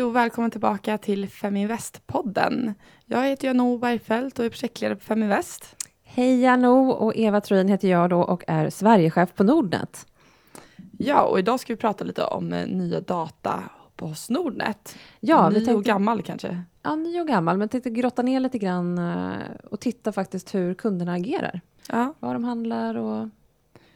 Hej och välkommen tillbaka till Feminvest-podden. Jag heter Jano Bergfeldt och är projektledare på Feminvest. Hej Jano och Eva Troin heter jag då och är Sverigechef på Nordnet. Ja, och idag ska vi prata lite om eh, nya data hos Nordnet. Ja, ny vi tänkte, och gammal kanske? Ja, ny och gammal, men tänkte grotta ner lite grann eh, och titta faktiskt hur kunderna agerar. Ja. Var de handlar och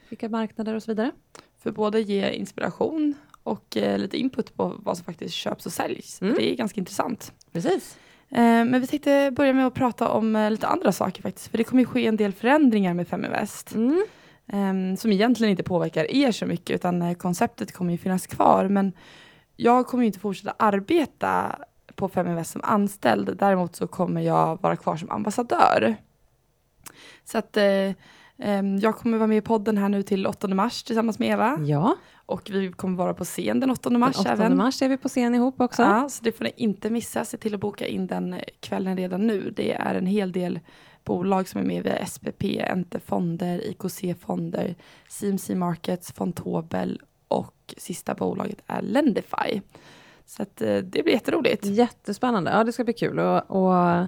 vilka marknader och så vidare. För både ge inspiration och eh, lite input på vad som faktiskt köps och säljs. Mm. Det är ganska intressant. Precis. Eh, men vi tänkte börja med att prata om eh, lite andra saker faktiskt. För det kommer ju ske en del förändringar med Feminvest. Mm. eh, som egentligen inte påverkar er så mycket utan eh, konceptet kommer ju finnas kvar. Men jag kommer ju inte fortsätta arbeta på Feminvest som anställd. Däremot så kommer jag vara kvar som ambassadör. Så att eh, ehm, jag kommer vara med i podden här nu till 8 mars tillsammans med Eva. Ja, Och vi kommer vara på scen den 8 den mars 8 även. mars är vi på scen ihop också. Ja, så det får ni inte missa. Se till att boka in den kvällen redan nu. Det är en hel del bolag som är med via SPP, Ente Fonder, IKC Fonder, CMC Markets, Fontobel och sista bolaget är Lendify. Så att, eh, det blir jätteroligt. Jättespännande. Ja, det ska bli kul. Och, och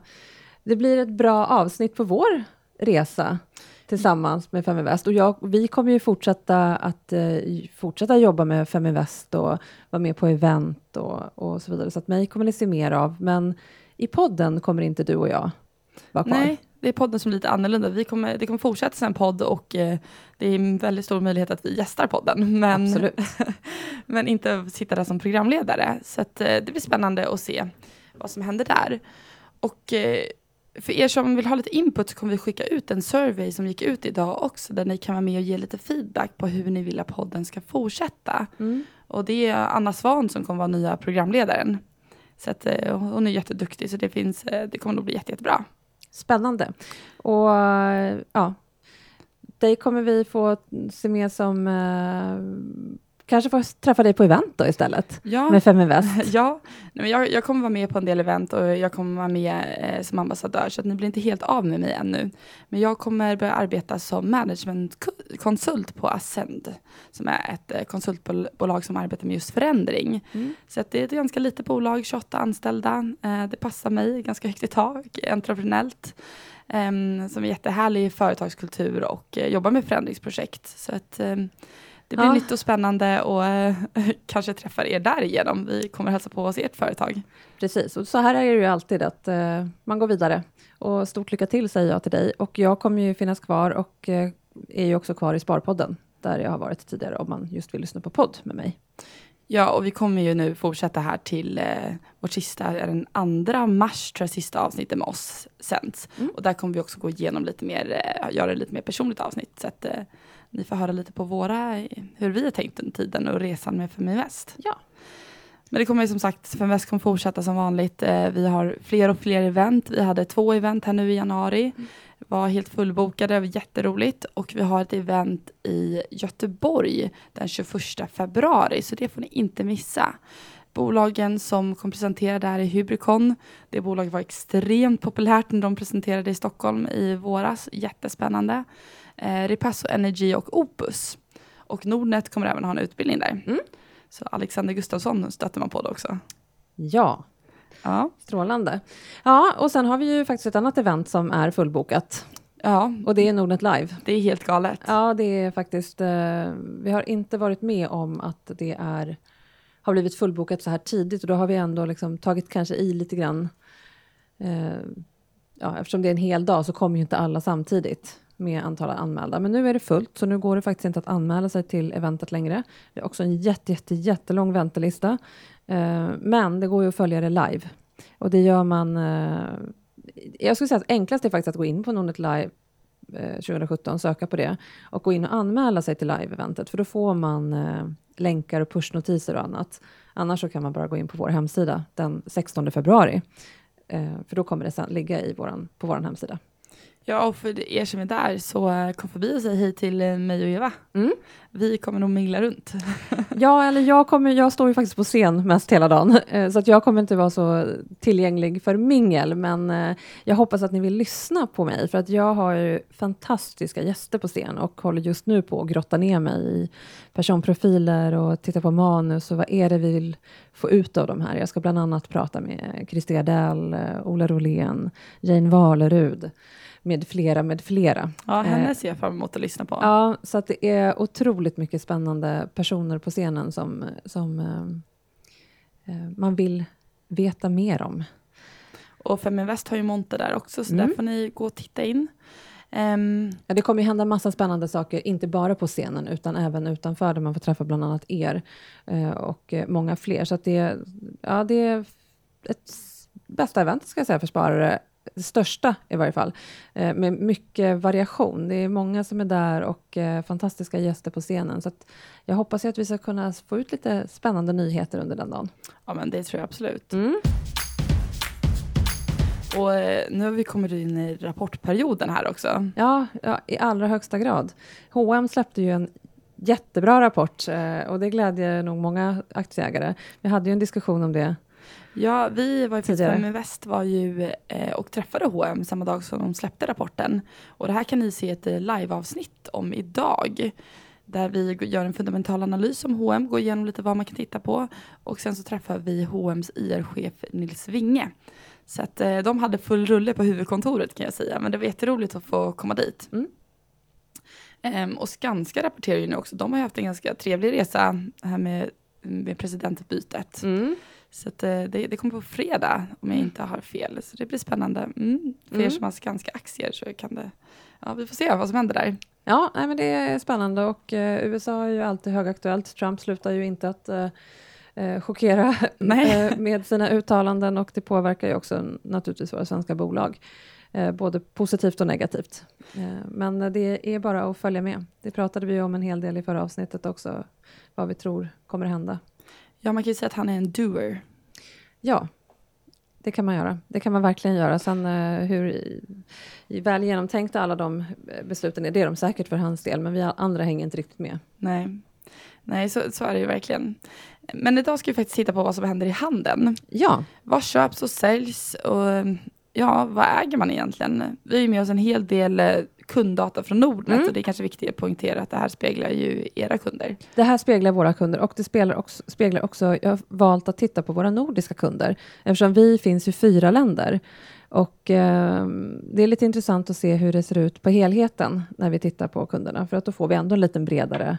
det blir ett bra avsnitt på vår resa tillsammans med Feminvest. Och jag, vi kommer ju fortsätta att eh, fortsätta jobba med Feminvest och vara med på event och, och så vidare. Så att mig kommer ni se mer av. Men i podden kommer inte du och jag vara kvar. Nej, det är podden som är lite annorlunda. Vi kommer, det kommer fortsätta som en podd och eh, det är en väldigt stor möjlighet att vi gästar podden. Men, men inte sitta där som programledare. Så att, eh, det blir spännande att se vad som händer där. Och eh, för er som vill ha lite input så kommer vi skicka ut en survey som gick ut idag också, där ni kan vara med och ge lite feedback på hur ni vill att podden ska fortsätta. Mm. Och det är Anna Svan som kommer vara nya programledaren. Så att, eh, hon är jätteduktig, så det, finns, eh, det kommer nog bli jätte, jättebra. Spännande. Och ja, dig kommer vi få se med som... Kanske få träffa dig på event då istället, Ja, med Feminvest. ja. Nej, men jag, jag kommer vara med på en del event och jag kommer vara med eh, som ambassadör, så att ni blir inte helt av med mig ännu. Men jag kommer börja arbeta som managementkonsult på Ascend, som är ett eh, konsultbolag som arbetar med just förändring. Mm. Så att det är ett ganska litet bolag, 28 anställda. Eh, det passar mig ganska högt i tak, entreprenellt. Um, som är jättehärlig företagskultur och eh, jobbar med förändringsprojekt. Så att ehm, det blir Ja. nytt och spännande och eh, kanske träffar er därigenom. Vi kommer hälsa på oss i ert företag. Precis, och så här är det ju alltid att eh, man går vidare. Och stort lycka till säger jag till dig. Och jag kommer ju finnas kvar och eh, är ju också kvar i Sparpodden, där jag har varit tidigare, om man just vill lyssna på podd med mig. Ja, och vi kommer ju nu fortsätta här till eh, vårt sista, den andra mars, tror jag, sista avsnittet med oss sänds. Mm. Och där kommer vi också gå igenom lite mer, eh, göra ett lite mer personligt avsnitt. Så att eh, ni får höra lite på våra, eh, hur vi har tänkt den tiden och resan med Feminvest. Ja. Men det kommer ju som sagt, Feminvest kommer fortsätta som vanligt. Eh, vi har fler och fler event. Vi hade två event här nu i januari. Var helt fullbokade, det var jätteroligt. Och vi har ett event i Göteborg den 21 februari, så det får ni inte missa. Bolagen som kommer presentera där är Hybricon. Det bolaget var extremt populärt när de presenterade i Stockholm i våras. Jättespännande. Eh, Repasso Energy och Opus. Och Nordnet kommer även ha en utbildning där. Mm. Så Alexander Gustafsson stöter man på det också. Ja, Ja, strålande. Ja, och sen har vi ju faktiskt ett annat event som är fullbokat. ja Och det är Nordnet Live. det är helt galet. Ja, det är faktiskt... Eh, vi har inte varit med om att det är, har blivit fullbokat så här tidigt och då har vi ändå liksom tagit kanske i lite grann. Eh, ja, eftersom det är en hel dag så kommer ju inte alla samtidigt med antalet anmälda. Men nu är det fullt, så nu går det faktiskt inte att anmäla sig till eventet längre. Det är också en jätte, jätte, jättelång väntelista. Eh, men det går ju att följa det live. Och det gör man... Eh, jag skulle säga att enklast är faktiskt att gå in på Nordnet Live eh, 2017, söka på det och gå in och anmäla sig till live-eventet, för då får man länkar och pushnotiser och annat. Annars så kan man bara gå in på vår hemsida den 16 februari, för då kommer det sen ligga i våran, på vår hemsida. Ja, och för er som är där så eh, kom förbi och säg hej till eh, mig och Eva. Mm. Vi kommer nog mingla runt. Ja, eller jag, kommer, jag står ju faktiskt på scen mest hela dagen, eh, så att jag kommer inte vara så tillgänglig för mingel, men jag hoppas att ni vill lyssna på mig, för att jag har ju fantastiska gäster på scen och håller just nu på att grotta ner mig i personprofiler och titta på manus och vad är det vi vill få ut av de här. Jag ska bland annat prata med Christer Gardell, Ola Rolén, Jane Walerud, med flera, med flera. Ja, henne Eh, ser jag fram emot att lyssna på. Ja, så att det är otroligt mycket spännande personer på scenen som, som eh, eh, man vill veta mer om. Och Feminvest har ju Monte där också, så Mm. där får ni gå och titta in. Ehm, Ja, det kommer ju hända massa spännande saker, inte bara på scenen, utan även utanför, där man får träffa bland annat er eh, och eh, många fler. Så det, ja, det är ett bästa event, ska jag säga, för sparare. Det största i varje fall, eh, med mycket variation. Det är många som är där och eh, fantastiska gäster på scenen. Så jag hoppas att vi ska kunna få ut lite spännande nyheter under den dagen. ja, men det tror jag absolut. Mm. Och eh, nu har vi kommit in i rapportperioden här också. Ja, ja, i allra högsta grad. H&M släppte ju en jättebra rapport och det glädjer nog många aktieägare. Vi hade ju en diskussion om det. Ja, vi var ju Tidigare. Feminvest var ju eh, och träffade H&M samma dag som de släppte rapporten. Och det här kan ni se ett eh, liveavsnitt om idag. Där vi gör en fundamental analys om H&M, går igenom lite vad man kan titta på. Och sen så träffar vi H&M's IR-chef Nils Winge. Så att eh, de hade full rulle på huvudkontoret kan jag säga. Men det var jätteroligt att få komma dit. Mm. Ehm, och Skanska rapporterar ju nu också. De har ju haft en ganska trevlig resa här med, med presidentbytet. Så att, eh, det, det kommer på fredag om jag inte har fel. Så det blir spännande. Mm. För er Mm. som har Skanska aktier så kan det, ja vi får se vad som händer där. Ja, nej, men det är spännande och eh, USA är ju alltid högaktuellt. Trump slutar ju inte att eh, eh, chockera eh, med sina uttalanden och det påverkar ju också naturligtvis våra svenska bolag. Eh, både positivt och negativt. Men det är bara att följa med. Det pratade vi om en hel del i förra avsnittet också, vad vi tror kommer hända. Ja man kan ju säga att han är en doer. Ja, det kan man göra. Det kan man verkligen göra. Sen eh, hur i, i väl genomtänkta alla de eh, besluten är, det är de säkert för hans del, men vi andra hänger inte riktigt med. Nej, Nej så, så är det ju verkligen. Men idag ska vi faktiskt titta på vad som händer i handeln. Ja, Vad köps och säljs och ja, vad äger man egentligen? Vi har med oss en hel del eh, kunddata från Nordnet Mm. och det är kanske viktigt att poängtera att det här speglar ju era kunder. det här speglar våra kunder och det speglar också, speglar också, jag har valt att titta på våra nordiska kunder, eftersom vi finns i fyra länder. Och eh, det är lite intressant att se hur det ser ut på helheten när vi tittar på kunderna, för att då får vi ändå en lite bredare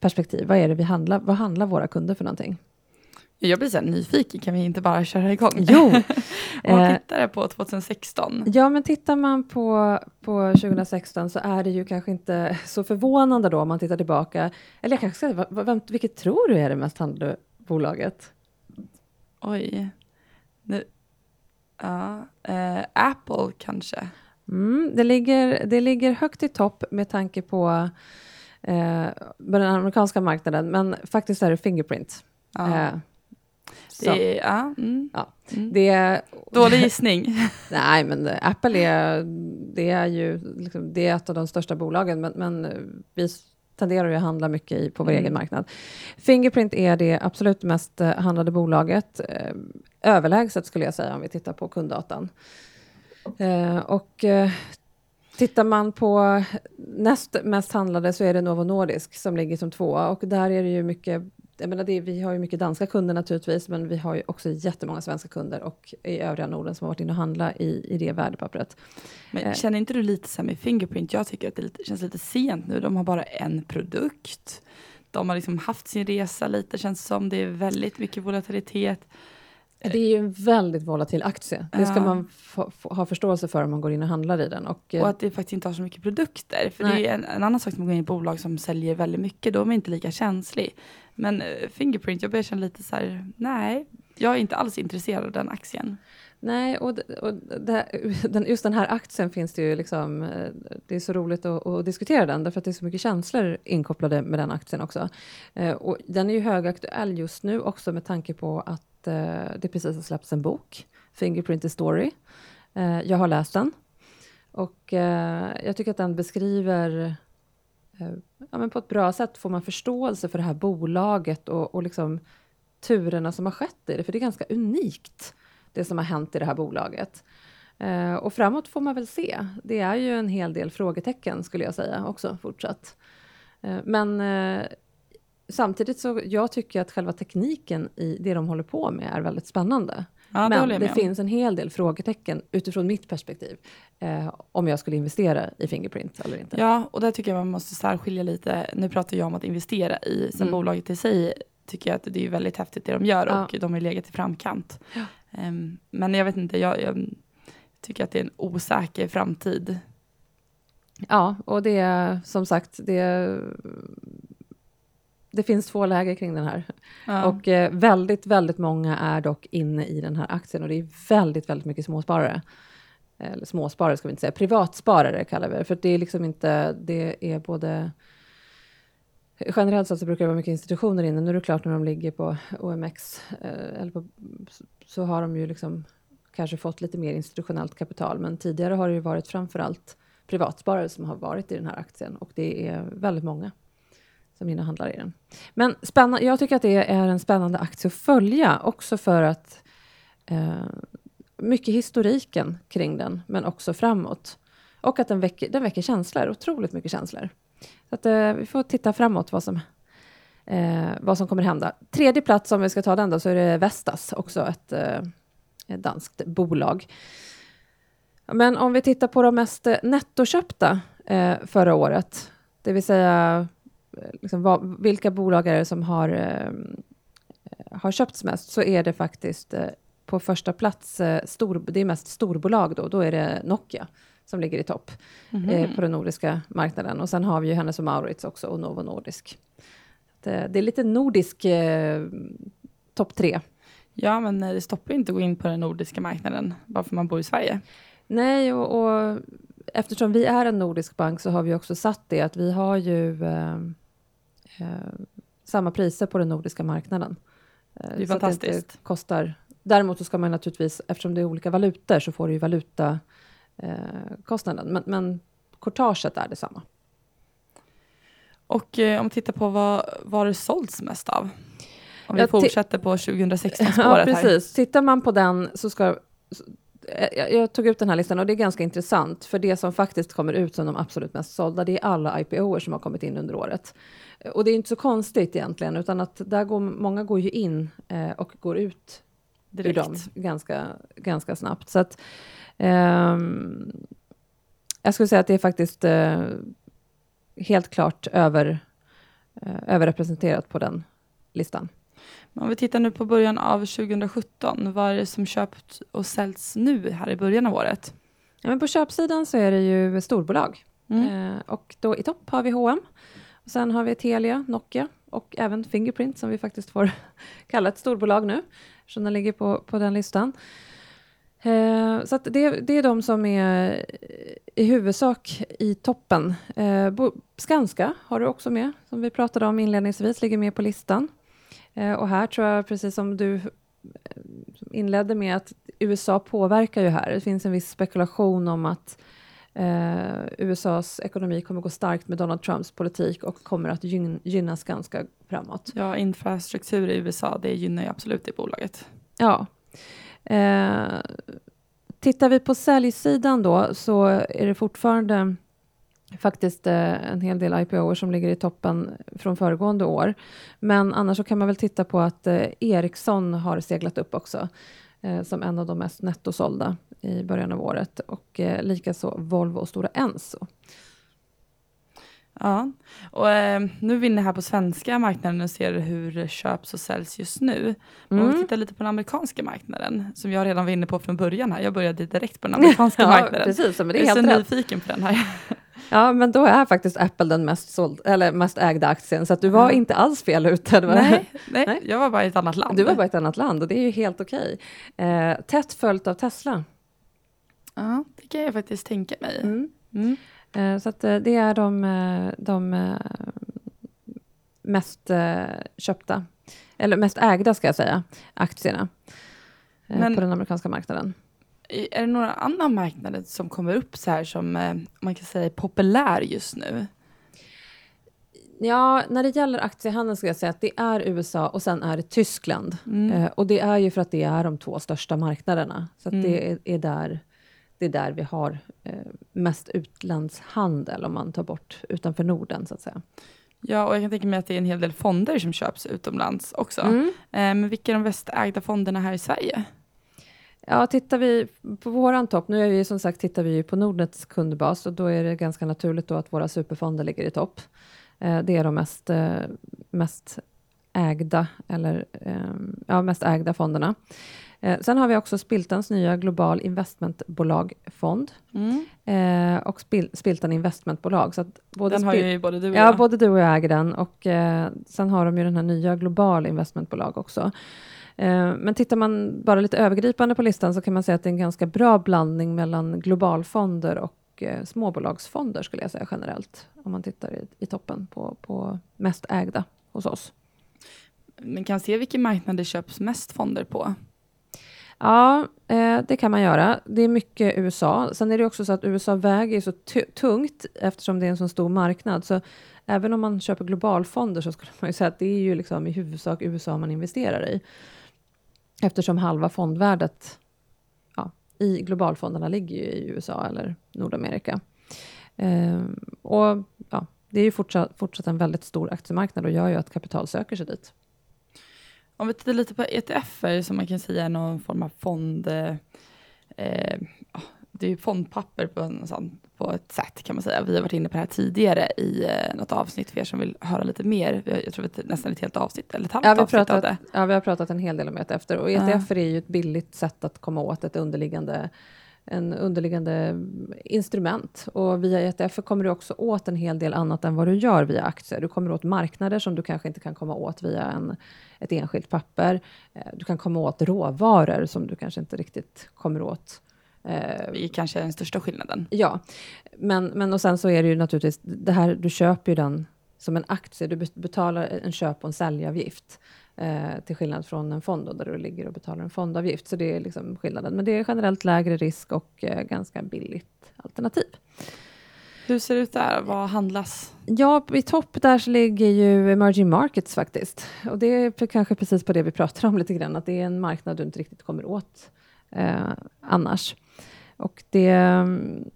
perspektiv. Vad är det vi handlar, vad handlar våra kunder för någonting? Jag blir så nyfiken, kan vi inte bara köra igång? Jo, Om man eh, tittar på 2016. Ja, men tittar man på, på 2016 så är det ju kanske inte så förvånande då om man tittar tillbaka. Eller jag kanske ska vem, vilket tror du är det mest handlade bolaget? Oj. Nu. Ja, eh, Apple kanske. Mm, det, ligger, det ligger högt i topp med tanke på eh, den amerikanska marknaden, men faktiskt är det Fingerprint. Ja. Eh, det, är, ja, mm. Ja. Mm. det Dålig gissning. Nej, men eh, Apple är, det är ju liksom, det är ett av de största bolagen, men, men eh, vi tenderar ju att handla mycket i, på vår Mm. egen marknad. Fingerprint är det absolut mest eh, handlade bolaget, överlägset skulle jag säga om vi tittar på kunddatan. Eh, och eh, tittar man på näst mest handlade så är det Novo Nordisk som ligger som tvåa och där är det ju mycket jag menar det, vi har ju mycket danska kunder naturligtvis, men vi har ju också jättemånga svenska kunder och i övriga Norden som har varit inne och handlat i, i det värdepappret. Men Eh. känner inte du lite så här med Fingerprint? Jag tycker att det lite, känns lite sent nu. De har bara en produkt. De har liksom haft sin resa lite, känns som. Det är väldigt mycket volatilitet. Det är ju en väldigt volatil aktie. Det ska man ha förståelse för om man går in och handlar i den. Och, eh, Och att det faktiskt inte har så mycket produkter. För det Nej. är en, en annan sak som går in i bolag som säljer väldigt mycket. Då är man inte lika känslig. Men eh, Fingerprint, jag börjar känna lite så här, nej, jag är inte alls intresserad av den aktien. Nej, och, och det, den, just den här aktien finns det ju liksom, eh, det är så roligt att, att diskutera den, därför att det är så mycket känslor inkopplade med den aktien också. Eh, och den är ju högaktuell just nu också med tanke på att det precis har släppts en bok, Fingerprint the Story. Jag har läst den. Och jag tycker att den beskriver Eh, ja, men på ett bra sätt får man förståelse för det här bolaget och, och liksom turerna som har skett i det, för det är ganska unikt det som har hänt i det här bolaget. Eh, och framåt får man väl se. Det är ju en hel del frågetecken skulle jag säga också fortsatt. Eh, men eh, samtidigt så jag tycker att själva tekniken i det de håller på med är väldigt spännande. Ja, Men det finns en hel del frågetecken utifrån mitt perspektiv eh, om jag skulle investera i Fingerprint eller inte. Ja, och där tycker jag man måste särskilja lite. Nu pratar jag om att investera i, sen Mm. bolaget i sig tycker jag att det är väldigt häftigt det de gör Ja. och de har legat i framkant. Ja. Ehm, men jag vet inte, jag, jag tycker att det är en osäker framtid. Ja, och det är som sagt, det, det finns två läger kring den här. Ja. Och eh, väldigt, väldigt många är dock inne i den här aktien och det är väldigt, väldigt mycket småsparare. Eller småsparare ska vi inte säga, privatsparare kallar vi det, för det är liksom inte, det är både Generellt sett så brukar det vara mycket institutioner inne. Nu är det klart när de ligger på OMX eh, eller på, så har de ju liksom kanske fått lite mer institutionellt kapital. Men tidigare har det ju varit framförallt privatsparare som har varit i den här aktien och det är väldigt många som innehandlar i den. Men spännande, jag tycker att det är en spännande aktie att följa också för att eh, mycket historiken kring den, men också framåt. Och att den väcker, den väcker känslor, otroligt mycket känslor. Så att, eh, vi får titta framåt vad som, eh, vad som kommer hända. Tredje plats, om vi ska ta den då, så är det Vestas, också ett, eh, ett danskt bolag. Men om vi tittar på de mest eh, nettoköpta eh, förra året, det vill säga liksom vad, vilka bolag är det som har, eh, har köpts mest, så är det faktiskt eh, på första plats, eh, stor, det är mest storbolag då, då är det Nokia som ligger i topp eh, på den nordiska marknaden. Och sen har vi ju Hennes och Mauritz också och Novo Nordisk. Det, det är lite nordisk eh, topp tre. Ja, men eh, det stoppar inte att gå in på den nordiska marknaden bara för man bor i Sverige. Nej, och, och eftersom vi är en nordisk bank så har vi också satt det att vi har ju eh, eh, samma priser på den nordiska marknaden. Eh, Det är så att inte fantastiskt. kostar. Däremot så ska man naturligtvis, eftersom det är olika valutor så får du ju valuta eh. Men, men courtaget är detsamma. Och eh, om vi tittar på vad, vad det sålts mest av. Om vi Ja, fortsätter på 2016-spåret Ja, här. precis. Tittar man på den så ska... eh, Jag, jag tog ut den här listan och det är ganska intressant, för det som faktiskt kommer ut som de absolut mest sålda, det är alla IPOer som har kommit in under året. Och det är inte så konstigt egentligen, utan att där går, många går ju in eh, och går ut ur Direkt. dem ganska, ganska snabbt. Så att, ehm, jag skulle säga att det är faktiskt eh, helt klart över, eh, överrepresenterat på den listan. Om vi tittar nu på början av 2017, vad är det som köpt och säljs nu här i början av året? Ja, men på köpsidan så är det ju storbolag. Mm. Eh, och då i topp har vi H&M. Och sen har vi Telia, Nokia och även Fingerprint som vi faktiskt får kalla ett storbolag nu, eftersom den ligger på, på den listan. Eh, så det, det är de som är i huvudsak i toppen. Eh, Bo- Skanska har du också med, som vi pratade om inledningsvis, ligger med på listan. Eh, och här tror jag, precis som du eh, inledde med, att USA påverkar ju här. Det finns en viss spekulation om att eh, USAs ekonomi kommer gå starkt med Donald Trumps politik och kommer att gyn- gynnas ganska framåt. Ja, infrastruktur i USA, det gynnar ju absolut det bolaget. Ja. Eh, tittar vi på säljsidan då så är det fortfarande faktiskt eh, en hel del IPOer som ligger i toppen från föregående år. Men annars så kan man väl titta på att eh, Ericsson har seglat upp också eh, som en av de mest nettosålda i början av året och eh, likaså Volvo och Stora Enso. Ja, och eh, nu är vi inne här på svenska marknaden och ser hur det köps och säljs just nu. Men Om vi Mm. tittar lite på den amerikanska marknaden, som jag redan var inne på från början här. Jag började direkt på den amerikanska Ja, marknaden. precis, men det jag är är så rätt. nyfiken på den här. Ja, men då är faktiskt Apple den mest, såld, eller mest ägda aktien, så att du var Ja. inte alls fel ute. Nej, nej, Nej. jag var bara i ett annat land. Du var bara i ett annat land och det är ju helt okej. Eh, tätt följt av Tesla. Ja, det kan jag faktiskt tänka mig. Mm. Mm. Eh, så att eh, det är de, eh, de eh, mest köpta, eller mest ägda ska jag säga, aktierna Men- på den amerikanska marknaden. Är det några andra marknader som kommer upp så här som eh, man kan säga är populär just nu? Ja, när det gäller aktiehandeln ska jag säga att det är USA och sen är det Tyskland. Mm. Eh, och det är ju för att det är de två största marknaderna. Så Mm. det, är, är där, det är där vi har eh, mest utlandshandel om man tar bort utanför Norden så att säga. Ja, och jag kan tänka mig att det är en hel del fonder som köps utomlands också. Mm. Eh, men vilka är de bäst ägda fonderna här i Sverige? Ja, tittar vi på våran topp, nu är vi som sagt tittar vi på Nordnets kundbas och då är det ganska naturligt då att våra superfonder ligger i topp. Eh, det är de mest, eh, mest ägda, eller ehm, ja, mest ägda fonderna. Eh, sen har vi också Spiltans nya Global Investmentbolagfond Mm. och Spil, Spiltan Investmentbolag. Så både Den har Spil- ju både du och Ja, jag. både du och jag äger den och sen har de ju den här nya global investmentbolag också. Eh, men tittar man bara lite övergripande på listan så kan man säga att det är en ganska bra blandning mellan globalfonder och eh, småbolagsfonder skulle jag säga generellt. Om man tittar i, i toppen på, på mest ägda hos oss. Men kan se vilken marknad det köps mest fonder på. Ja, eh, det kan man göra. Det är mycket USA. Sen är det också så att USA väger så tu- tungt eftersom det är en så stor marknad. Så även om man köper globalfonder så skulle man ju säga att det är ju liksom i huvudsak USA man investerar i. Eftersom halva fondvärdet ja, i globalfonderna ligger ju i USA eller Nordamerika. Eh, och ja, det är ju fortsatt, fortsatt en väldigt stor aktiemarknad och gör ju att kapital söker sig dit. Om vi tittar lite på ETFer som man kan säga är någon form av fond. Eh, eh det är ju fondpapper på, en sån, på ett sätt kan man säga. Vi har varit inne på det här tidigare i eh, något avsnitt för er som vill höra lite mer. Jag tror att det är nästan ett helt avsnitt eller ett halvt Ja vi, avsnitt av pratat, det. ja, vi har pratat en hel del om ETF och Ja. ETF är ju ett billigt sätt att komma åt ett underliggande, en underliggande instrument. Och via ETF kommer du också åt en hel del annat än vad du gör via aktier. Du kommer åt marknader som du kanske inte kan komma åt via en, ett enskilt papper. Eh, Du kan komma åt råvaror som du kanske inte riktigt kommer åt Det är kanske den största skillnaden. Ja, men, men och sen så är det ju naturligtvis, det här, du köper ju den som en aktie, du be- betalar en köp och en säljavgift. Eh, till skillnad från en fond då, där du ligger och betalar en fondavgift. Så det är liksom skillnaden. Men det är generellt lägre risk och eh, ganska billigt alternativ. Hur ser det ut där? Vad handlas? Ja, i topp där så ligger ju emerging markets faktiskt. Och det är kanske precis på det vi pratar om lite grann, att det är en marknad du inte riktigt kommer åt eh, annars. Och det, mm,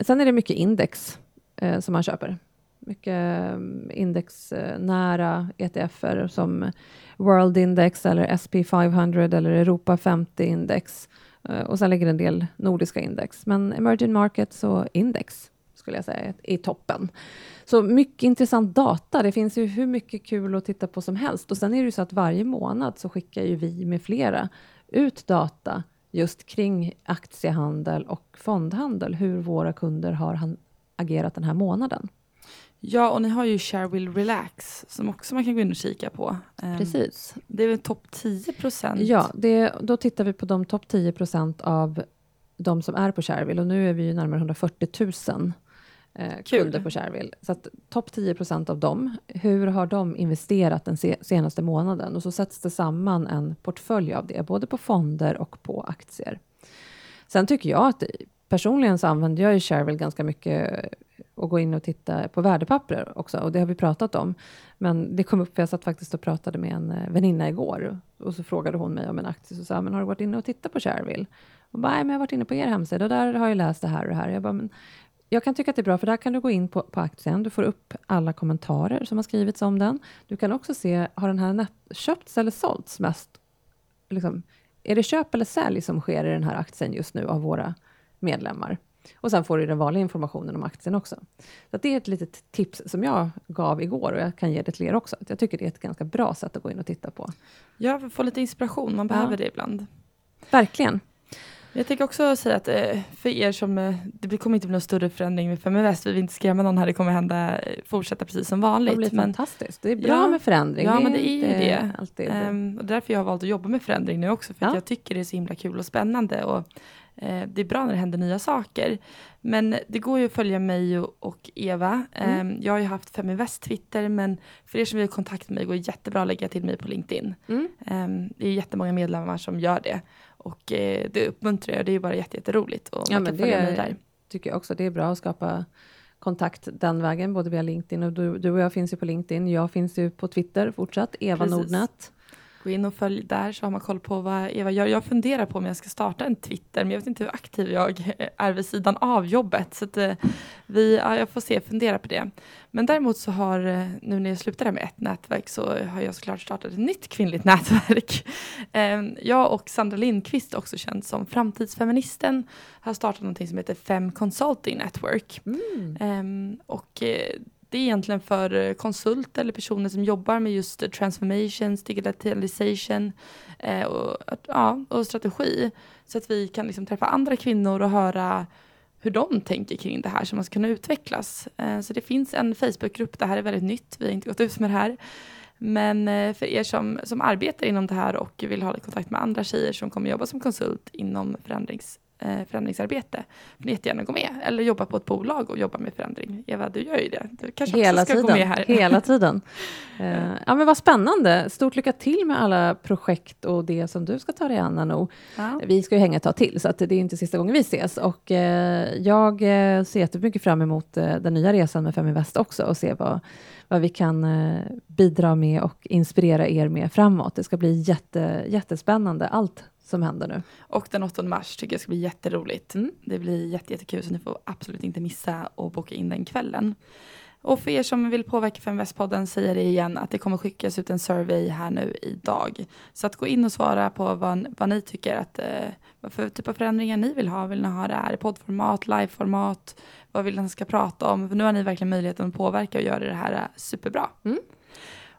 sen är det mycket index eh, som man köper. Mycket mm, indexnära ETFer som World Index eller SP500 eller Europa 50 Index. Eh, och sen ligger det en del nordiska index. Men emerging markets och index skulle jag säga är i toppen. Så mycket intressant data. Det finns ju hur mycket kul att titta på som helst. Och sen är det ju så att varje månad så skickar ju vi med flera ut data just kring aktiehandel och fondhandel, hur våra kunder har agerat den här månaden. Ja, och ni har ju Share Will Relax som också man kan gå in och kika på. Ehm, Precis. Det är väl topp 10 procent? Ja, det, då tittar vi på de topp 10 procent av de som är på Shareville och nu är vi ju närmare 140 000 eh, kunder på Shareville. Så att topp 10 procent av dem, hur har de investerat den se, senaste månaden? Och så sätts det samman en portfölj av det, både på fonder och på aktier. Sen tycker jag att personligen så använder jag ju Shareville ganska mycket och gå in och titta på värdepapper också och det har vi pratat om. Men det kom upp, för jag satt faktiskt och pratade med en eh, väninna igår och så frågade hon mig om en aktie och sa, men har du varit inne och tittat på Shareville? Och bara, nej men jag har varit inne på er hemsida och där har jag läst det här och det här. Jag bara, men jag kan tycka att det är bra, för där kan du gå in på, på aktien. Du får upp alla kommentarer som har skrivits om den. Du kan också se, har den här net- köpts eller sålts mest? Liksom, är det köp eller sälj som sker i den här aktien just nu av våra medlemmar? Och sen får du den vanliga informationen om aktien också. Så det är ett litet tips som jag gav igår och jag kan ge det till er också. Jag tycker det är ett ganska bra sätt att gå in och titta på. Ja, för att få lite inspiration. Man Ja. behöver det ibland. Verkligen. Jag tänker också säga att eh, för er som, eh, det kommer inte bli någon större förändring med Feminvest, vi vill inte skrämma någon här, det kommer hända, eh, fortsätta precis som Det vanligt. blir Men, fantastiskt. Det är bra Ja. med förändring. Ja, men det är ju det. Alltid. ehm, och därför jag har valt att jobba med förändring nu också, för Ja. jag tycker det är så himla kul och spännande. Och, det är bra när det händer nya saker. Men det går ju att följa mig och, och Eva. Mm. Ehm, jag har ju haft Feminvest Twitter, men för er som vill ha kontakt med mig går det jättebra att lägga till mig på LinkedIn. Mm. Ehm, det är jättemånga medlemmar som gör det. Och eh, det uppmuntrar jag, det är bara jätteroligt. Och ja, men det är, tycker jag också, det är bra att skapa kontakt den vägen, både via LinkedIn och du, du och jag finns ju på LinkedIn. Jag finns ju på Twitter fortsatt, Eva Precis. Nordnät. Gå in och följ där så har man koll på vad Eva gör. Jag funderar på om jag ska starta en Twitter, men jag vet inte hur aktiv jag är vid sidan av jobbet. Så att, eh, vi, ja, jag får se, fundera på det. Men däremot så har, eh, nu när jag slutade med ett nätverk, så har jag såklart startat ett nytt kvinnligt nätverk. Ehm, jag och Sandra Lindqvist, också känd som Framtidsfeministen, har startat något som heter Fem Consulting Network. Mm. Ehm, och eh, det är egentligen för eh, konsulter eller personer som jobbar med just eh, transformations, digitalisation eh, och, ja, och strategi. Så att vi kan liksom träffa andra kvinnor och höra hur de tänker kring det här så man ska kunna utvecklas. Eh, så det finns en Facebookgrupp, det här är väldigt nytt, vi har inte gått ut med det här. Men eh, för er som, som arbetar inom det här och vill ha kontakt med andra tjejer som kommer jobba som konsult inom förändrings eh, förändringsarbete. Får jättegärna gå med. Eller jobba på ett bolag och jobba med förändring. Eva, du gör ju det. Du kanske Hela också ska tiden. gå med här. Hela tiden. eh, ja, men vad spännande. Stort lycka till med alla projekt och det som du ska ta dig an, Anno. Ja. Vi ska ju hänga ett tag till, så att det är inte sista gången vi ses. Och eh, jag eh, ser jättemycket fram emot eh, den nya resan med Feminvest också och se vad, vad vi kan eh, bidra med och inspirera er med framåt. Det ska bli jätte, jättespännande, allt som händer nu. Och den 8 mars tycker jag ska bli jätteroligt. Mm. Det blir jättekul så ni får absolut inte missa att boka in den kvällen. Och för er som vill påverka Feminvest-podden säger det igen att det kommer skickas ut en survey här nu idag. Så att gå in och svara på vad, vad ni tycker att eh, vad för typ av förändringar ni vill ha. Vill ni ha det här i poddformat, liveformat? Vad vill ni ska prata om? För nu har ni verkligen möjligheten att påverka och göra det här eh, superbra. Mm.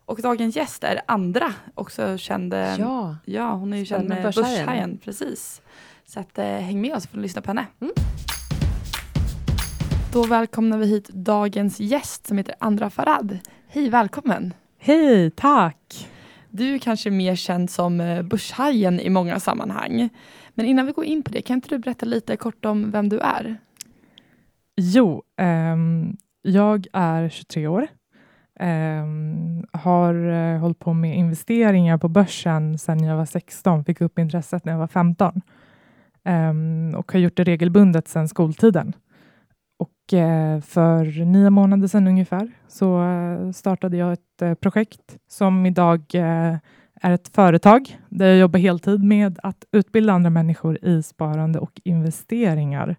Och dagens gäst är Andra, också känd. Ja, ja hon är ju känd med Börshajen. Precis. Så att, eh, häng med oss och lyssna på henne. Mm. Då välkomnar vi hit dagens gäst som heter Andra Farad. Hej, välkommen! Hej, tack! Du är kanske mer känd som eh, Börshajen i många sammanhang. Men innan vi går in på det, kan inte du berätta lite kort om vem du är? Jo, um, jag är 23 år Ehm, har eh, hållit på med investeringar på börsen sedan jag var 16, fick upp intresset när jag var 15 um, ehm, och har gjort det regelbundet sedan skoltiden. Och eh, för nio månader sedan ungefär så eh, startade jag ett eh, projekt som idag är ett företag där jag jobbar heltid med att utbilda andra människor i sparande och investeringar.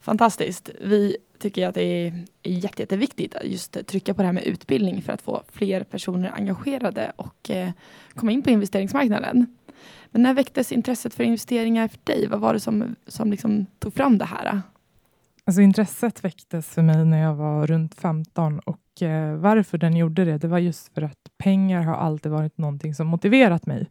Fantastiskt. Vi tycker jag att det är jätte, jätteviktigt att just trycka på det här med utbildning för att få fler personer engagerade och eh, komma in på investeringsmarknaden. Men när väcktes intresset för investeringar för dig? Vad var det som, som liksom tog fram det här? Alltså intresset väcktes för mig när jag var runt 15 och eh, varför den gjorde det, det var just för att pengar har alltid varit någonting som motiverat mig.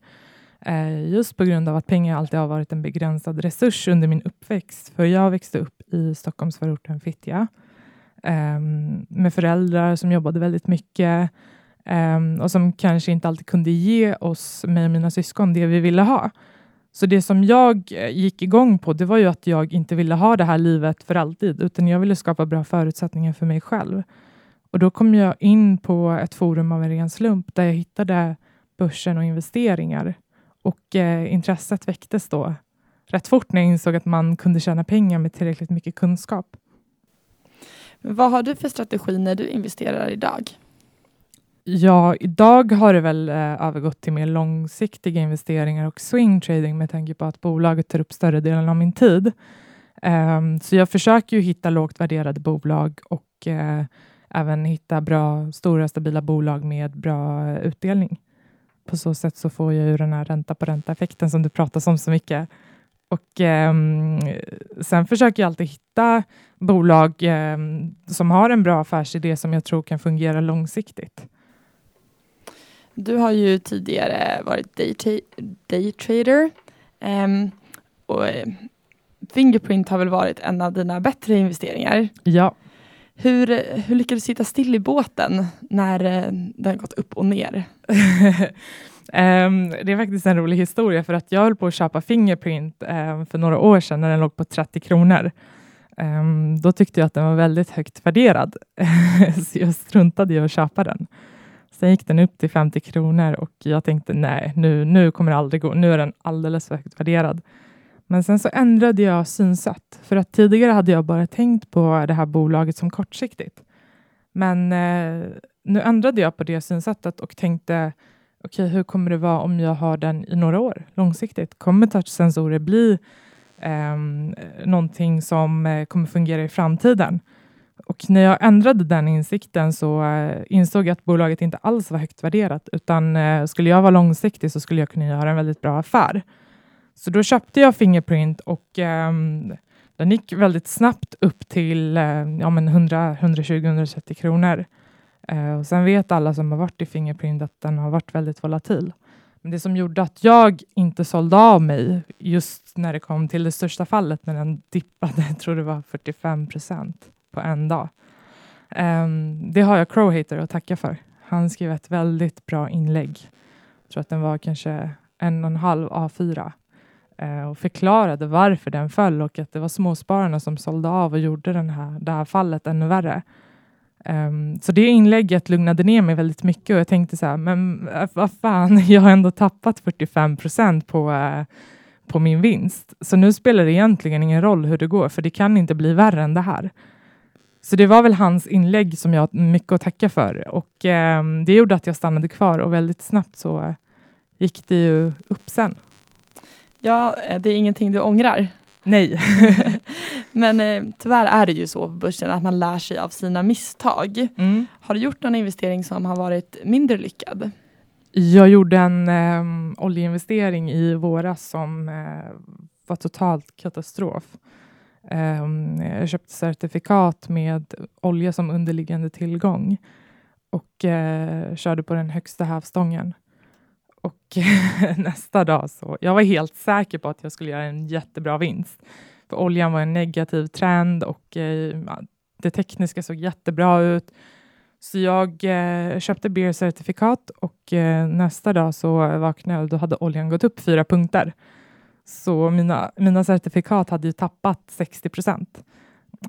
Eh, just på grund av att pengar alltid har varit en begränsad resurs under min uppväxt. För jag växte upp i Stockholmsförorten Fittja ehm, med föräldrar som jobbade väldigt mycket ehm, och som kanske inte alltid kunde ge oss, mig och mina syskon, det vi ville ha. Så det som jag eh, gick igång på, det var ju att jag inte ville ha det här livet för alltid, utan jag ville skapa bra förutsättningar för mig själv. Och då kom jag in på ett forum av en ren slump där jag hittade börsen och investeringar och eh, intresset väcktes då rätt fort när jag insåg att man kunde tjäna pengar med tillräckligt mycket kunskap. Vad har du för strategi när du investerar idag? Ja, idag har det väl eh, övergått till mer långsiktiga investeringar och swing trading med tanke på att bolaget tar upp större delen av min tid. Um, så jag försöker ju hitta lågt värderade bolag och uh, även hitta bra, stora, stabila bolag med bra uh, utdelning. På så sätt så får jag ju den här ränta på ränta-effekten som du pratar om så mycket. Och eh, Sen försöker jag alltid hitta bolag eh, som har en bra affärsidé som jag tror kan fungera långsiktigt. Du har ju tidigare varit daytrader um, och eh, Fingerprint har väl varit en av dina bättre investeringar? Ja. Hur, hur lyckades du sitta still i båten när eh, den har gått upp och ner? um, det är faktiskt en rolig historia för att jag höll på att köpa Fingerprint um, för några år sedan när den låg på 30 kronor. Um, då tyckte jag att den var väldigt högt värderad, så jag struntade i att köpa den. Sen gick den upp till 50 kronor och jag tänkte nej, nu, nu kommer det aldrig gå. Nu är den alldeles för högt värderad. Men sen så ändrade jag synsätt. För att tidigare hade jag bara tänkt på det här bolaget som kortsiktigt. Men eh, nu ändrade jag på det synsättet och tänkte okej, okay, hur kommer det vara om jag har den i några år långsiktigt? Kommer touchsensorer bli eh, någonting som eh, kommer fungera i framtiden? Och när jag ändrade den insikten så eh, insåg jag att bolaget inte alls var högt värderat, utan eh, skulle jag vara långsiktig så skulle jag kunna göra en väldigt bra affär. Så då köpte jag Fingerprint och um, den gick väldigt snabbt upp till uh, ja, 120-130 kronor. Uh, och sen vet alla som har varit i Fingerprint att den har varit väldigt volatil. Men det som gjorde att jag inte sålde av mig just när det kom till det största fallet när den dippade, jag tror det var 45 procent på en dag. Um, det har jag Crowhater att tacka för. Han skrev ett väldigt bra inlägg. Jag tror att den var kanske en och en halv A4 Eh, och förklarade varför den föll och att det var småspararna som sålde av och gjorde den här, det här fallet ännu värre. Um, så det inlägget lugnade ner mig väldigt mycket och jag tänkte så här, men eh, vad fan, jag har ändå tappat 45 procent på, uh, på min vinst. Så nu spelar det egentligen ingen roll hur det går, för det kan inte bli värre än det här. Så det var väl hans inlägg som jag har mycket att tacka för och um, det gjorde att jag stannade kvar och väldigt snabbt så uh, gick det ju upp sen. Ja, eh, det är ingenting du ångrar. Nej. Men eh, tyvärr är det ju så på börsen att man lär sig av sina misstag. Mm. Har du gjort någon investering som har varit mindre lyckad? Jag gjorde en eh, oljeinvestering i våras som eh, var totalt katastrof. Eh, jag köpte certifikat med olja som underliggande tillgång och eh, körde på den högsta hävstången. Och nästa dag så, jag var helt säker på att jag skulle göra en jättebra vinst. För oljan var en negativ trend och eh, det tekniska såg jättebra ut. Så jag eh, köpte beer-certifikat och eh, nästa dag så vaknade jag och då hade oljan gått upp fyra punkter. Så mina, mina certifikat hade ju tappat 60 procent.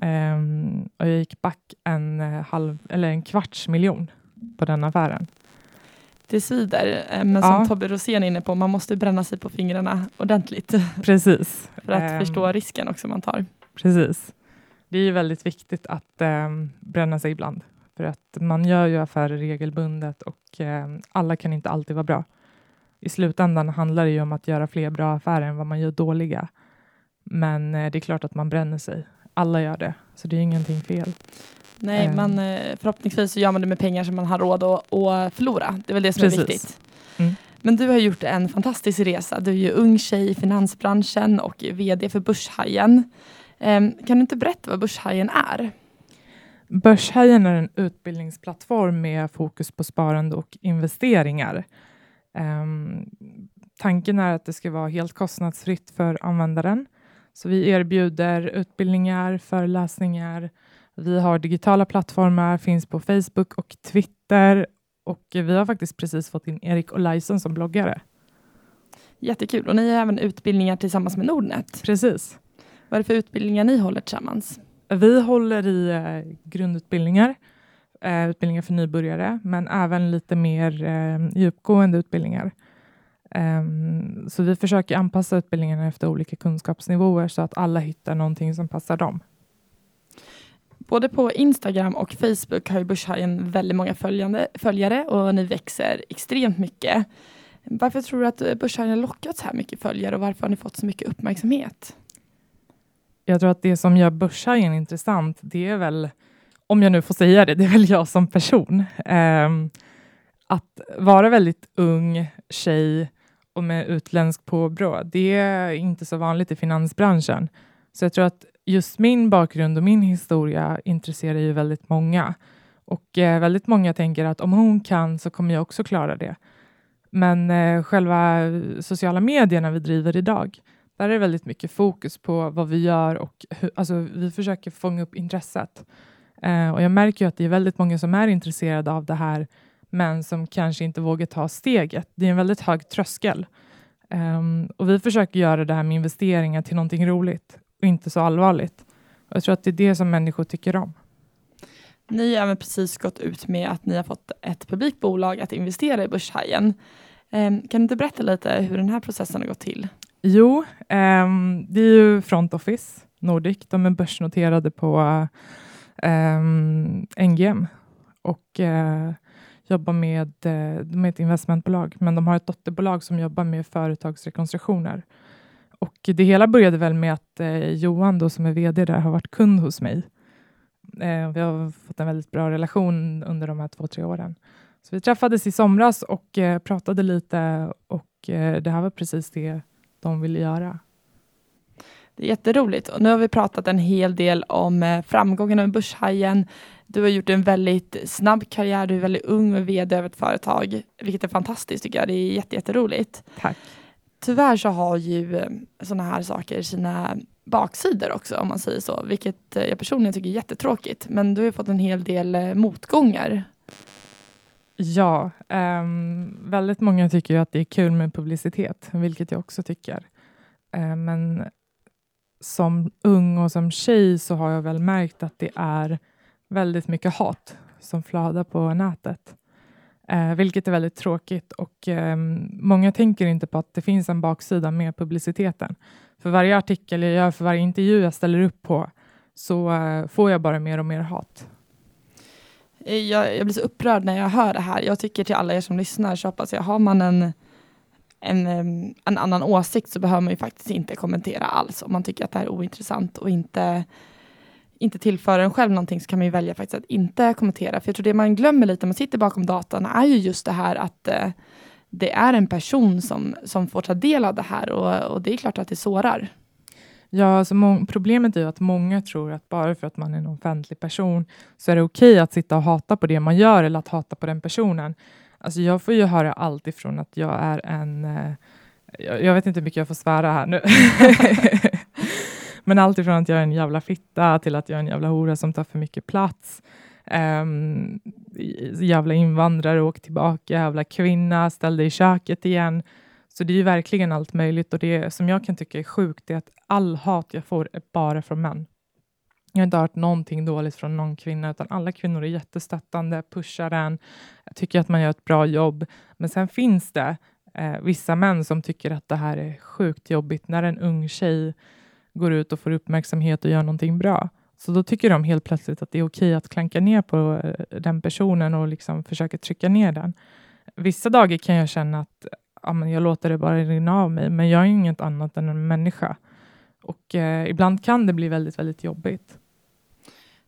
Ehm, och jag gick back en, eh, halv, eller en kvarts miljon på den affären det svider. Eh, men som ja. Tobbe Rosén är inne på, man måste bränna sig på fingrarna ordentligt. Precis. för att um, förstå risken också man tar. Precis. Det är väldigt viktigt att um, bränna sig ibland. För att man gör ju affärer regelbundet och um, alla kan inte alltid vara bra. I slutändan handlar det ju om att göra fler bra affärer än vad man gör dåliga. Men uh, det är klart att man bränner sig. Alla gör det, så det är ingenting fel. Nej, um. man, eh, förhoppningsvis så gör man det med pengar som man har råd att, att förlora. Det är väl det som Precis. är viktigt. Mm. Men du har gjort en fantastisk resa. Du är ju ung tjej i finansbranschen och VD för Börshajen. Um, kan du inte berätta vad Börshajen är? Börshajen är en utbildningsplattform med fokus på sparande och investeringar. Um, tanken är att det ska vara helt kostnadsfritt för användaren. Så vi erbjuder utbildningar, föreläsningar, vi har digitala plattformar, finns på Facebook och Twitter och vi har faktiskt precis fått in Erik Olaisen som bloggare. Jättekul. Och ni har även utbildningar tillsammans med Nordnet. Precis. Vad är det för utbildningar ni håller tillsammans? Vi håller i eh, grundutbildningar, eh, utbildningar för nybörjare, men även lite mer eh, djupgående utbildningar. Um, så vi försöker anpassa utbildningarna efter olika kunskapsnivåer så att alla hittar någonting som passar dem. Både på Instagram och Facebook har ju Börshajen väldigt många följande, följare och ni växer extremt mycket. Varför tror du att Börshajen har lockat så här mycket följare och varför har ni fått så mycket uppmärksamhet? Jag tror att det som gör Börshajen intressant, det är väl, om jag nu får säga det, det är väl jag som person. Um, att vara väldigt ung tjej och med utländsk påbrå, det är inte så vanligt i finansbranschen. Så jag tror att just min bakgrund och min historia intresserar ju väldigt många. Och eh, väldigt många tänker att om hon kan så kommer jag också klara det. Men eh, själva eh, sociala medierna vi driver idag, där är det väldigt mycket fokus på vad vi gör och hur, alltså, vi försöker fånga upp intresset. Eh, och jag märker ju att det är väldigt många som är intresserade av det här, men som kanske inte vågar ta steget. Det är en väldigt hög tröskel. Um, och vi försöker göra det här med investeringar till någonting roligt och inte så allvarligt. Och jag tror att det är det som människor tycker om. Ni har även precis gått ut med att ni har fått ett publikt bolag att investera i Börshajen. Ehm, kan du inte berätta lite hur den här processen har gått till? Jo, um, det är ju Front Office Nordic. De är börsnoterade på um, NGM och uh, jobbar med, eh, de är ett investmentbolag, men de har ett dotterbolag som jobbar med företagsrekonstruktioner. Och det hela började väl med att eh, Johan, då, som är VD där, har varit kund hos mig. Eh, vi har fått en väldigt bra relation under de här två, tre åren. Så vi träffades i somras och pratade lite och det här var precis det de ville göra. Det är jätteroligt. Och nu har vi pratat en hel del om eh, framgångarna med Börshajen. Du har gjort en väldigt snabb karriär, du är väldigt ung och vd över ett företag, vilket är fantastiskt tycker jag. Det är jätte, jätteroligt. Tack. Tyvärr så har ju eh, sådana här saker sina baksidor också, om man säger så, vilket eh, jag personligen tycker är jättetråkigt. Men du har fått en hel del motgångar. Ja, um, väldigt många tycker att det är kul med publicitet, vilket jag också tycker. Uh, men som ung och som tjej så har jag väl märkt att det är väldigt mycket hat som flödar på nätet, Eh, vilket är väldigt tråkigt. Och eh, Många tänker inte på att det finns en baksida med publiciteten. För varje artikel jag gör, för varje intervju jag ställer upp på, så eh, får jag bara mer och mer hat. Eh, jag, jag, blir så upprörd när jag hör det här. Jag tycker till alla er som lyssnar så hoppas jag, har man en, en, ehm, en annan åsikt så behöver man ju faktiskt inte kommentera alls. Om man tycker att det här är ointressant och inte, inte tillför en själv någonting så kan man ju välja faktiskt att inte kommentera. För jag tror det man glömmer lite när man sitter bakom datorn är ju just det här att eh, det är en person som, som får ta del av det här och, och det är klart att det sårar. Ja, alltså problemet är ju att många tror att bara för att man är en offentlig person så är det okej okay att sitta och hata på det man gör eller att hata på den personen. Alltså jag får ju höra allt ifrån att jag är en... Eh, jag, jag, vet inte hur mycket jag får svära här nu. Men allt ifrån att jag är en jävla fitta till att jag är en jävla hora som tar för mycket plats. Um, jävla invandrare, åk tillbaka, jävla kvinna, ställ dig i köket igen. Så det är ju verkligen allt möjligt och det som jag kan tycka är sjukt är att all hat jag får är bara från män. Jag har inte hört någonting dåligt från någon kvinna, utan alla kvinnor är jättestöttande, pushar en, tycker att man gör ett bra jobb. Men sen finns det eh, vissa män som tycker att det här är sjukt jobbigt när en ung tjej går ut och får uppmärksamhet och gör någonting bra. Så då tycker de helt plötsligt att det är okej att klanka ner på eh, den personen och liksom försöka trycka ner den. Vissa dagar kan jag känna att ja, men jag låter det bara rinna av mig, men jag är inget annat än en människa. Och eh, ibland kan det bli väldigt, väldigt jobbigt.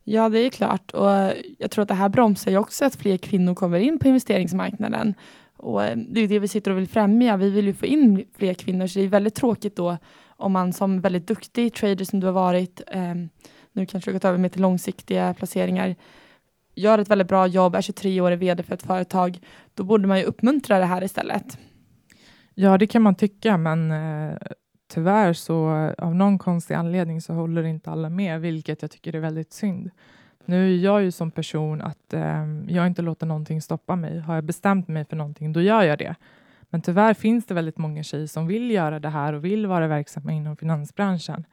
Ja, det är klart. Och jag tror att det här bromsar ju också att fler kvinnor kommer in på investeringsmarknaden. Och eh, det är det vi sitter och vill främja. Vi vill ju få in fler kvinnor, så det är väldigt tråkigt då om man som väldigt duktig trader som du har varit, eh, nu kanske du har gått över mer till långsiktiga placeringar, gör ett väldigt bra jobb, är 23 år, är vd för ett företag, då borde man ju uppmuntra det här istället. Ja, det kan man tycka, men eh, tyvärr så av någon konstig anledning så håller inte alla med, vilket jag tycker är väldigt synd. Nu är jag ju som person att eh, jag inte låter någonting stoppa mig. Har jag bestämt mig för någonting, då gör jag det. Men tyvärr finns det väldigt många tjejer som vill göra det här och vill vara verksamma inom finansbranschen,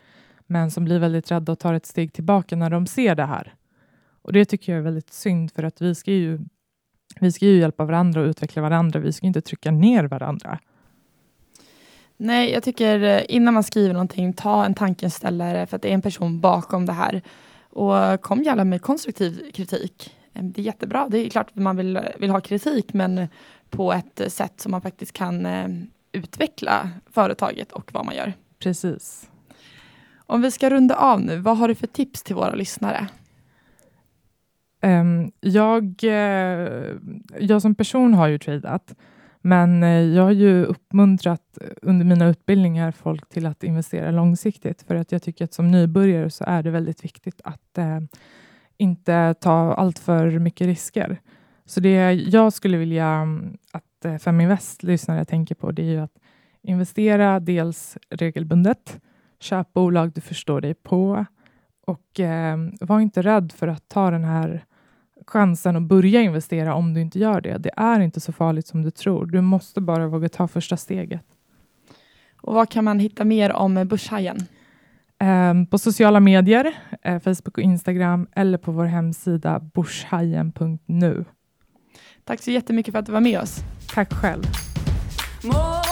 men som blir väldigt rädda och tar ett steg tillbaka när de ser det här. Och det tycker jag är väldigt synd, för att vi ska ju, vi ska ju hjälpa varandra och utveckla varandra. Vi ska inte trycka ner varandra. Nej, jag tycker eh, innan man skriver någonting, ta en tankeställare för att det är en person bakom det här. Och kom gärna med konstruktiv kritik. Eh, det är jättebra. Det är klart att man vill, vill ha kritik, men på ett sätt som man faktiskt kan eh, utveckla företaget och vad man gör. Precis. Om vi ska runda av nu, vad har du för tips till våra lyssnare? Um, jag, jag som person har ju tradat men eh, jag har ju uppmuntrat under mina utbildningar folk till att investera långsiktigt för att jag tycker att som nybörjare så är det väldigt viktigt att eh, inte ta allt för mycket risker. Så det jag skulle vilja mm, att eh, Feminvest lyssnare tänker på det är ju att investera dels regelbundet, köp bolag du förstår dig på och eh, var inte rädd för att ta den här chansen att börja investera om du inte gör det. Det är inte så farligt som du tror. Du måste bara våga ta första steget. Och Vad kan man hitta mer om Börshajen? Eh, på sociala medier, eh, Facebook och Instagram eller på vår hemsida borshajen.nu. Tack så jättemycket för att du var med oss. Tack själv. More